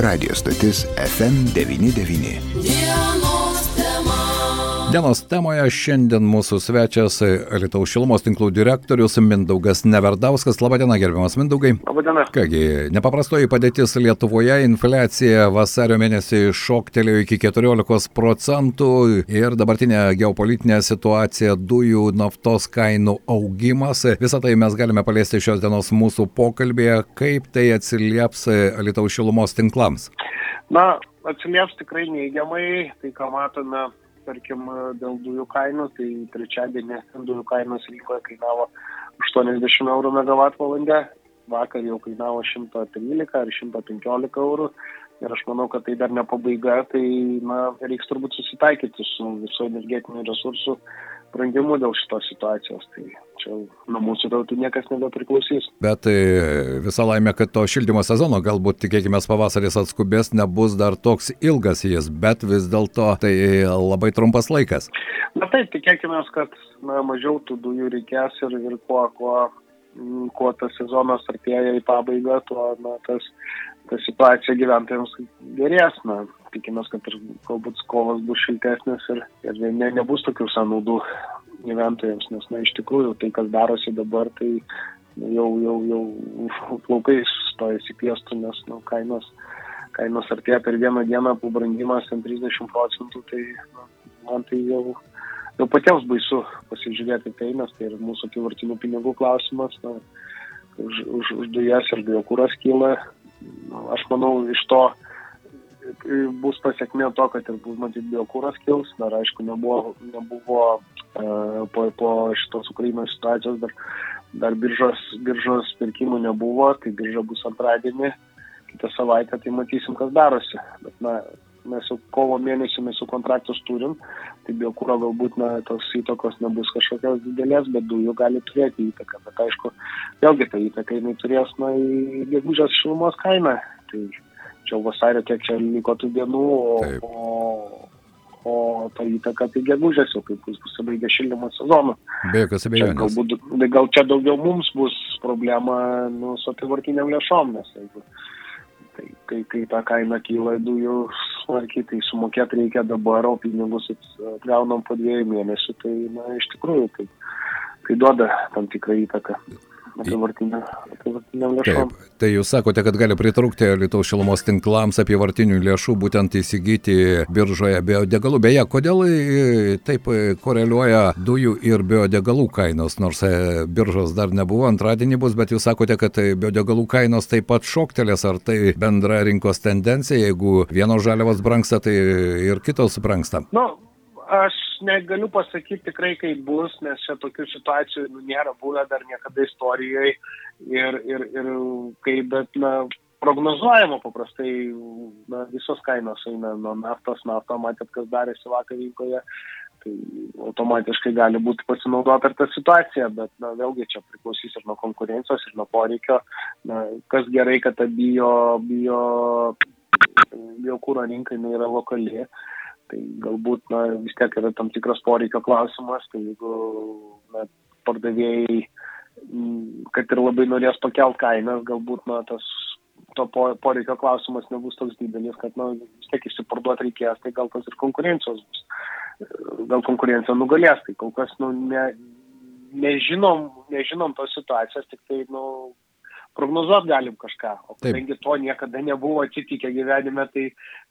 Radio stotis FM99. Dienos tema. Dienos temoje šiandien mūsų svečias Lietuvos šilumos tinklų direktorius Mindaugas Neverdauskas. Labadiena, gerbiamas Mindaugai. Labadiena. Kągi, nepaprastoji padėtis Lietuvoje, infliacija vasario mėnesį šoktelėjo iki 14 procentų ir dabartinė geopolitinė situacija, dujų, naftos kainų augimas. Visą tai mes galime paliesti šios dienos mūsų pokalbėje, kaip tai atsilieps Lietuvos šilumos tinklams. Na, atsilieps tikrai neigiamai, tai ką matome tarkim, dėl dujų kainų, tai trečiadienį dujų kainos rinkoje kainavo 80 eurų megavatvalandę, vakar jau kainavo 113 ar 115 eurų. Ir aš manau, kad tai dar ne pabaiga, tai na, reiks turbūt susitaikyti su viso energetinių resursų brangimu dėl šitos situacijos. Tai čia nuo mūsų tautų niekas nebepriklausys. Bet e, visa laimė, kad to šildymo sezono galbūt, tikėkime, pavasaris atskubės, nebus dar toks ilgas jis, bet vis dėlto tai labai trumpas laikas. Na taip, tikėkime, kad na, mažiau tų dujų reikės ir, ir kuo, kuo, kuo tas sezonas artėja į pabaigą, tuo na, tas, ta situacija gyventojams gerės. Na, tikimės, kad ir galbūt skolas bus šiltesnis ir, ir ne, nebus tokių sąnaudų gyventojams, nes na, iš tikrųjų tai, kas darosi dabar, tai jau, jau, jau plaukais stojasi piestų, nes nu, kainos, kainos artėja per vieną dieną, pabrangimas ant 30 procentų, tai na, man tai jau, jau patiems baisu pasižiūrėti tai, nes tai yra mūsų apivartinių pinigų klausimas, na, už, už, už dujas ir biokūras kyla. Na, aš manau, iš to bus pasiekmė to, kad ir bus matyti biokūras kils, dar aišku nebuvo, nebuvo uh, po, po šitos Ukrainos situacijos, dar, dar biržos, biržos pirkimų nebuvo, tai birža bus antradienį, kitą savaitę, tai matysim, kas darosi. Bet, na, mes jau kovo mėnesį mes jau kontraktus turim, tai biokūro galbūt na, tos įtakos nebus kažkokios didelės, bet dujų gali turėti įtaką. Bet aišku, vėlgi ta įtaka jinai turės na, į gegužės šilumos kainą. Tai čia vasario kiek čia liko tų dienų, o, o, o ta įtaka tai gegužės jau kaip bus pasibaigę šildymo sezoną. Be jokios abejonės. galbūt, tai gal čia daugiau mums bus problema nu, su apivartiniam lėšom, nes jeigu tai, kai, kai ta kaina kyla dujų smarkiai, tai sumokėti reikia dabar, o pinigus atgaunam po dviejų mėnesių, tai na, iš tikrųjų tai, tai duoda tam tikrą įtaką apivartiniam lėšom. Taip, tai jūs sakote, kad gali pritrūkti Lietuvos šilumos tinklams apie vartinių lėšų būtent įsigyti biržoje biodegalų. Beje, kodėl taip koreliuoja dujų ir biodegalų kainos, nors e, biržos dar nebuvo, antradienį bus, bet jūs sakote, kad e, biodegalų kainos taip pat šoktelės, ar tai bendra rinkos tendencija, jeigu vienos žaliavos brangsta, tai ir kitos brangsta. Nu, aš negaliu pasakyti tikrai, kaip bus, nes čia tokių situacijų nu, nėra buvę dar niekada istorijoje ir, ir, ir kaip, bet, na, prognozuojama paprastai, na, visos kainos eina nuo naftos, naftą matėt, kas darėsi vakar rinkoje, tai automatiškai gali būti pasinaudota ir ta situacija, bet, na, vėlgi čia priklausys ir nuo konkurencijos, ir nuo poreikio, na, kas gerai, kad ta bio, bio, biokūro rinka jinai yra lokali, tai galbūt na, vis tiek yra tam tikras poreikio klausimas, tai jeigu na, pardavėjai, kad ir labai norės pakelt kainas, galbūt na, tas to po- poreikio klausimas nebus toks didelis, kad na, vis tiek išsiparduoti reikės, tai gal tas ir konkurencijos bus. Gal konkurencija nugalės, tai kol kas nu, ne, nežinom, nežinom tos situacijos, tik tai nu, prognozuot galim kažką. O kadangi to niekada nebuvo atsitikę gyvenime, tai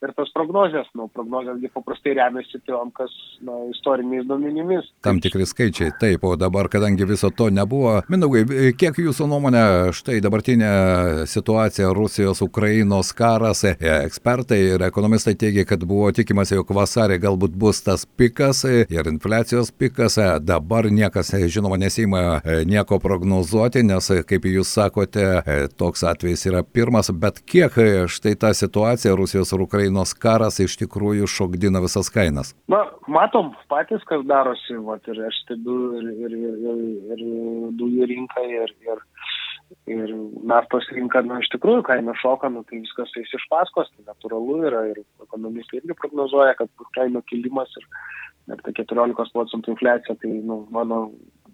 ir tos prognozijas, nu, prognozijas paprastai remiasi tom, kas na, istoriniais duomenimis. Tam tikri skaičiai, taip, o dabar, kadangi viso to nebuvo, Mindaugai, kiek jūsų nuomonė, štai dabartinė situacija Rusijos, Ukrainos karas, e, ekspertai ir ekonomistai teigia, kad buvo tikimasi, jog vasarį galbūt bus tas pikas ir infliacijos pikas, E, dabar niekas, žinoma, nesima e, nieko prognozuoti, nes, kaip jūs sakote, e, toks atvejis yra pirmas, bet kiek e, štai ta situacija Rusijos ir Ukrainos karas iš tikrųjų šokdina visas kainas. Na, matom patys, kas darosi, vat, ir aš stebiu ir, ir, ir, ir, ir dujų rinką, ir, ir, ir naftos rinką, na, iš tikrųjų, kaina šoka, nu, tai viskas eis iš paskos, tai natūralu yra, ir ekonomistai irgi prognozuoja, kad kainų kilimas ir, ir ta 14 procentų infliacija, tai, nu, mano,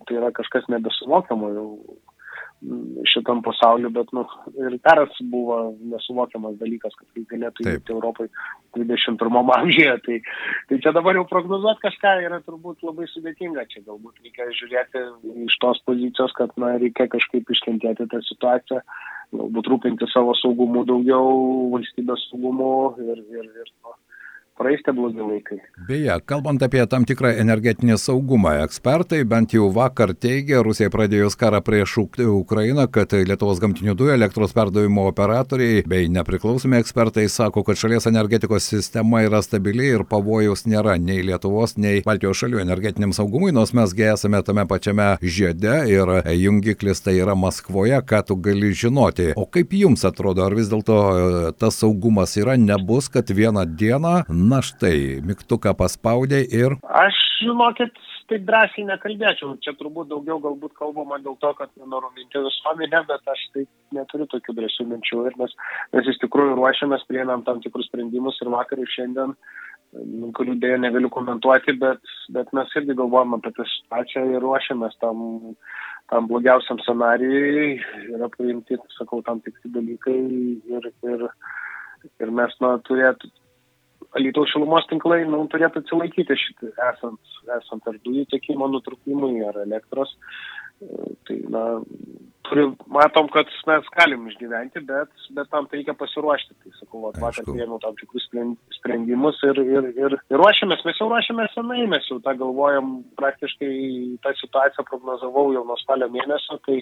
tai yra kažkas nebesuvokiamo, jau šitam pasauliu, bet nu, ir karas buvo nesuvokiamas dalykas, kad tai galėtų įvykti Europai 21 amžiuje. Tai, tai čia dabar jau prognozuoti kažką yra turbūt labai sudėtinga. Čia galbūt reikia žiūrėti iš tos pozicijos, kad na, reikia kažkaip iškentėti tą situaciją, galbūt rūpinti savo saugumu daugiau, valstybės saugumu ir, ir, ir nu, praeis tie blogi laikai. Beje, kalbant apie tam tikrą energetinį saugumą, ekspertai bent jau vakar teigia, Rusijai pradėjus karą prieš Ukrainą, kad Lietuvos gamtinių dujų elektros perdavimo operatoriai bei nepriklausomi ekspertai sako, kad šalies energetikos sistema yra stabili ir pavojaus nėra nei Lietuvos, nei Baltijos šalių energetiniam saugumui, nors mesgi esame tame pačiame žiede ir jungiklis tai yra Maskvoje, ką tu gali žinoti. O kaip jums atrodo, ar vis dėlto tas saugumas yra, nebus, kad vieną dieną na štai, mygtuką paspaudė ir... Aš, žinokit, taip drąsiai nekalbėčiau. Čia turbūt daugiau galbūt kalbama dėl to, kad nenoruminti visuomenę, bet aš taip neturiu tokių drąsių minčių. Ir mes, mes iš tikrųjų ruošiamės, priėmėm tam tikrus sprendimus ir vakar ir šiandien, kurių dėja negaliu komentuoti, bet, bet mes irgi galvojam apie tą situaciją ir ruošiamės tam, tam blogiausiam scenarijui. Yra priimti, sakau, tam tikri dalykai ir, ir, ir mes na, turėtų, Alytaus šilumos tinklai nu, turėtų atsilaikyti šitą esant, esant ar dujų tiekimo nutrukimui, ar elektros. Tai, na, turi, matom, kad mes galim išgyventi, bet, bet tam reikia pasiruošti. Tai sakau, vat, vakar priėmiau tam tikrus sprendimus ir, ir, ir, ir ruošiamės, mes jau ruošiamės senai, mes jau tą galvojam, praktiškai tą situaciją prognozavau jau nuo spalio mėnesio, tai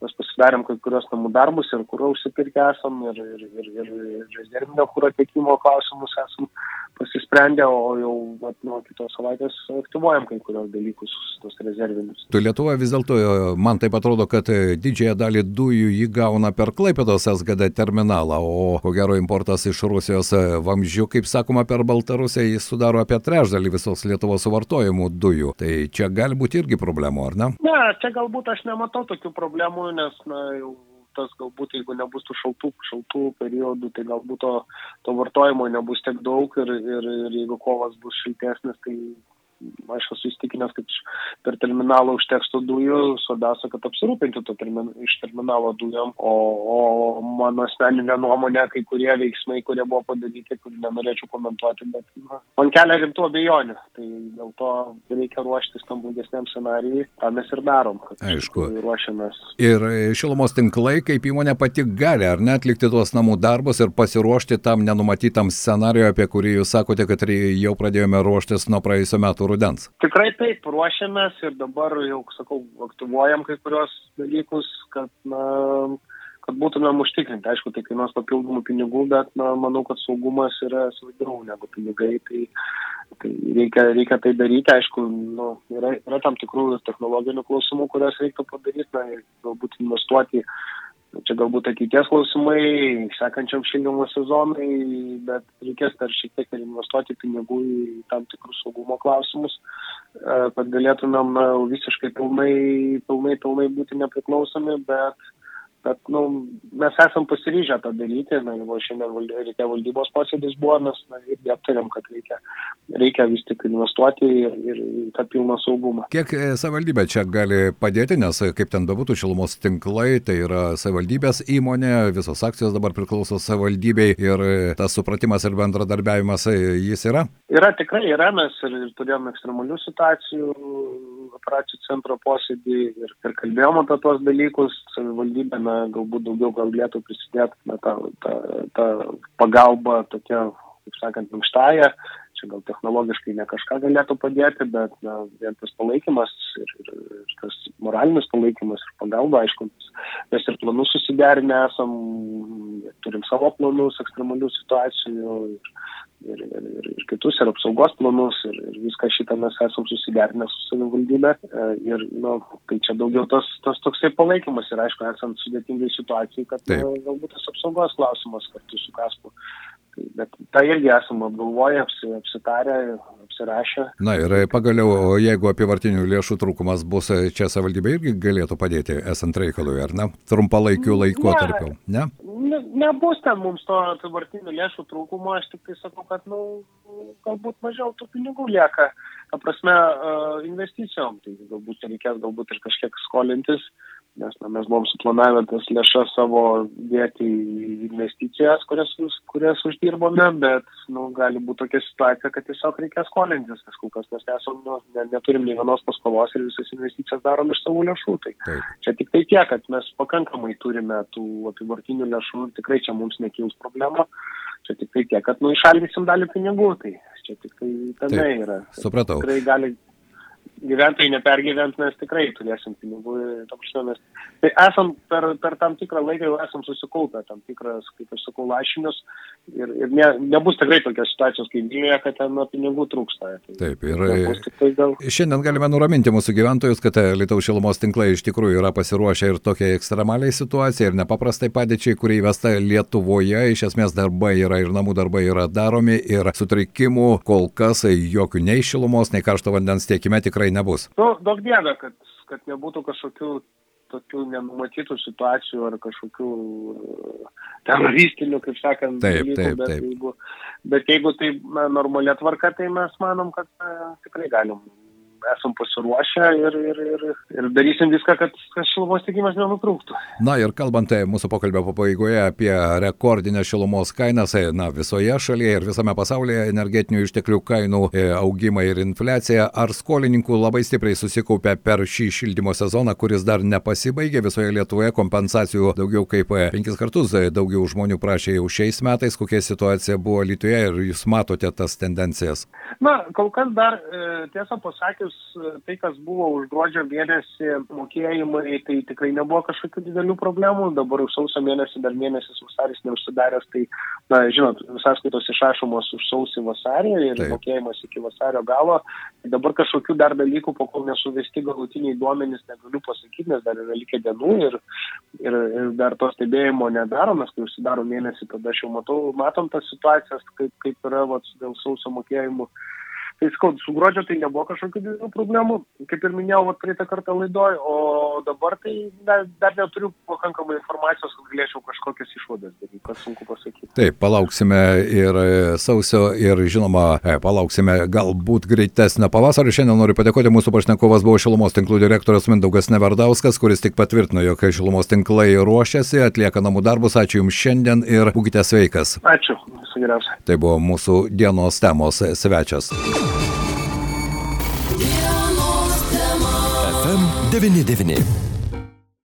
mes pasidarėm kai kurios namų darbus ir kurą užsipirkę esam ir, ir, ir, ir, ir rezervinio kūro tiekimo klausimus esam pasisprendę, o jau vat, nuo kitos savaitės aktyvuojam kai kurios dalykus, tos rezervinius. Tu Lietuva vis dėlto, man taip atrodo, kad didžiąją dalį dujų jį gauna per Klaipėdos SGD terminalą, o ko gero importas iš Rusijos vamzdžių, kaip sakoma, per Baltarusiją jis sudaro apie trečdalį visos Lietuvos suvartojimų dujų. Tai čia gali būti irgi problemų, ar ne? Ne, čia galbūt aš nematau tokių problemų nes na jau tas galbūt jeigu nebus tų šaltų, šaltų periodų, tai galbūt to, to vartojimo nebus tiek daug ir, ir, ir jeigu kovas bus šiltesnis, tai aš esu įstikinęs, kad per terminalą užteks tų dujų, svarbiausia, kad apsirūpinti to termin, iš terminalo dujom, o, o mano asmeninė nuomonė, kai kurie veiksmai, kurie buvo padaryti, kur nenorėčiau komentuoti, bet na, man kelia rimtų abejonių, tai dėl to reikia ruoštis tam blogesniam scenarijui, tą mes ir darom, Aišku. ruošiamės. Ir šilumos tinklai, kaip įmonė pati gali, ar net atlikti tuos namų darbus ir pasiruošti tam nenumatytam scenarijui, apie kurį jūs sakote, kad jau pradėjome ruoštis nuo praėjusiu metu rudens? Tikrai taip, ruošiamės ir dabar jau, sakau, aktyvuojam kai kurios dalykus, kad, na, kad būtumėm užtikrinti. Aišku, tai kainuos papildomų pinigų, bet na, manau, kad saugumas yra svarbiau negu pinigai. Tai, tai reikia, reikia tai daryti. Aišku, nu, yra, yra tam tikrų technologinių klausimų, kurias reiktų padaryti, na, galbūt investuoti Čia galbūt ateities klausimai, sekančiam šildymo sezonai, bet reikės dar šiek tiek investuoti pinigų į tam tikrus saugumo klausimus, kad galėtumėm na, visiškai pilnai, pilnai, pilnai būti nepriklausomi, bet bet nu, mes esam pasiryžę tą daryti, na, jau šiandien reikia valdybos posėdis buvo, mes na, irgi aptarėm, kad reikia, reikia vis tik investuoti ir, ir tą pilną saugumą. Kiek e, savivaldybė čia gali padėti, nes e, kaip ten bebūtų šilumos tinklai, tai yra savivaldybės įmonė, visos akcijos dabar priklauso savivaldybei ir e, tas supratimas ir bendradarbiavimas jis yra? Yra tikrai, yra, mes ir, ir turėjome ekstremalių situacijų operacijų centro posėdį ir, ir kalbėjom apie tuos dalykus, savivaldybė na, galbūt daugiau galėtų prisidėti na, tą, tą, tą pagalbą tokia, kaip sakant, minkštąją, čia gal technologiškai ne kažką galėtų padėti, bet na, vien tas palaikymas ir, ir tas moralinis palaikymas ir pagalba, aišku, mes ir planus susiderinę esam, turim savo planus ekstremalių situacijų ir, ir, ir, ir, ir kitus, ir apsaugos planus, ir, ir viską šitą mes esam susiderinę su savivaldybė. E, ir, nu, tai čia daugiau tas, tas toksai palaikymas ir, aišku, esant sudėtingai situacijai, kad nu, galbūt tas apsaugos klausimas kartu su Kaspu. Tai, bet tą irgi esame apgalvoję, apsi, apsitarę, apsirašę. Na ir pagaliau, jeigu apivartinių lėšų trūkumas bus, čia savivaldybė irgi galėtų padėti esant reikalui, ar ne? Trumpalaikiu laikotarpiu, ne? ne? Nebus ten mums to apivartinių lėšų trūkumo, aš tik tai sakau, kad, nu, galbūt mažiau tų pinigų lieka, ta prasme, investicijom, tai galbūt reikės galbūt ir kažkiek skolintis, nes na, mes buvom suplanavę tas lėšas savo dėti į investicijas, kurias, kurias uždirbome, bet nu, gali būti tokia situacija, kad tiesiog reikia skolintis kažkur, kas mes esam, nu, ne, neturim nei vienos paskolos ir visas investicijas darom iš savo lėšų. Tai Taip. čia tik tai tiek, kad mes pakankamai turime tų apivartinių lėšų ir tikrai čia mums nekils problemų. Čia tik tai tiek, kad nu, išaldysim dalį pinigų, tai čia tik tai tame Taip, yra. supratau. Tikrai gali gyventojai nepergyvent, mes tikrai turėsim pinigų. prasme, Mes, tai esam per, per tam tikrą laiką jau esam susikaupę tam tikras, kaip aš sakau, lašinius ir, ir ne, nebus tikrai tokios situacijos kaip Vilniuje, kad ten pinigų trūksta. Tai, Taip, ir- tai dėl... Šiandien galime nuraminti mūsų gyventojus, kad Lietuvos šilumos tinklai iš tikrųjų yra pasiruošę ir tokiai ekstremaliai situacijai, ir nepaprastai padėčiai, kurie įvesta Lietuvoje. Iš esmės darbai yra ir namų darbai yra daromi, ir sutrikimų kol kas jokių nei šilumos, nei karšto vandens tiekime tikrai nebus. Nu, daug dievė, kad, kad nebūtų kažkokių tokių nenumatytų situacijų ar kažkokių e, teroristinių, kaip sakant, Taip, dalykų, taip, bet, taip. Jeigu, bet jeigu tai normalia tvarka, tai mes manom, kad na, tikrai galim esam pasiruošę ir, ir, ir, ir darysim viską, kad, kad šilumos tiekimas nenutrūktų. Na ir kalbant e, mūsų pokalbio pabaigoje apie rekordinę šilumos kainas e, na, visoje šalyje ir visame pasaulyje energetinių išteklių kainų e, augimą ir infliaciją, ar skolininkų labai stipriai susikaupė per šį šildymo sezoną, kuris dar nepasibaigė visoje Lietuvoje, kompensacijų daugiau kaip penkis kartus daugiau žmonių prašė jau šiais metais, kokia situacija buvo Lietuvoje ir jūs matote tas tendencijas. Na, kol kas dar, tiesą pasakius, e, tai, kas buvo už gruodžio mėnesį mokėjimai, tai tikrai nebuvo kažkokių didelių problemų. Dabar už sausio mėnesį, dar mėnesis vasaris neužsidaręs, tai, na, žinot, sąskaitos išrašomos už sausį vasarį ir Taip. mokėjimas iki vasario galo. Tai dabar kažkokių dar dalykų, po kol nesuvesti galutiniai duomenys, negaliu pasakyti, nes dar yra likę dienų ir, ir, ir dar to stebėjimo nedarom, mes kai užsidaro mėnesį, tada aš jau matau, matom tas situacijas, kaip, kaip yra vat, dėl sausio mokėjimų. Tai skau, su gruodžio tai nebuvo kažkokių didelių problemų, kaip ir minėjau, praeitą kartą laidoj, o dabar tai dar, dar neturiu pakankamai informacijos, kad galėčiau kažkokias išvadas daryti, kas sunku pasakyti. Taip, palauksime ir e, sausio ir žinoma, e, palauksime galbūt greitesnio pavasario. Šiandien noriu padėkoti mūsų pašnekovas buvo šilumos tinklų direktorius Mindaugas Neverdauskas, kuris tik patvirtino, jog šilumos tinklai ruošiasi, atlieka namų darbus. Ačiū Jums šiandien ir būkite sveikas. Ačiū, viso geriausio. Tai buvo mūsų dienos temos svečias. Dienos tema. FM 99.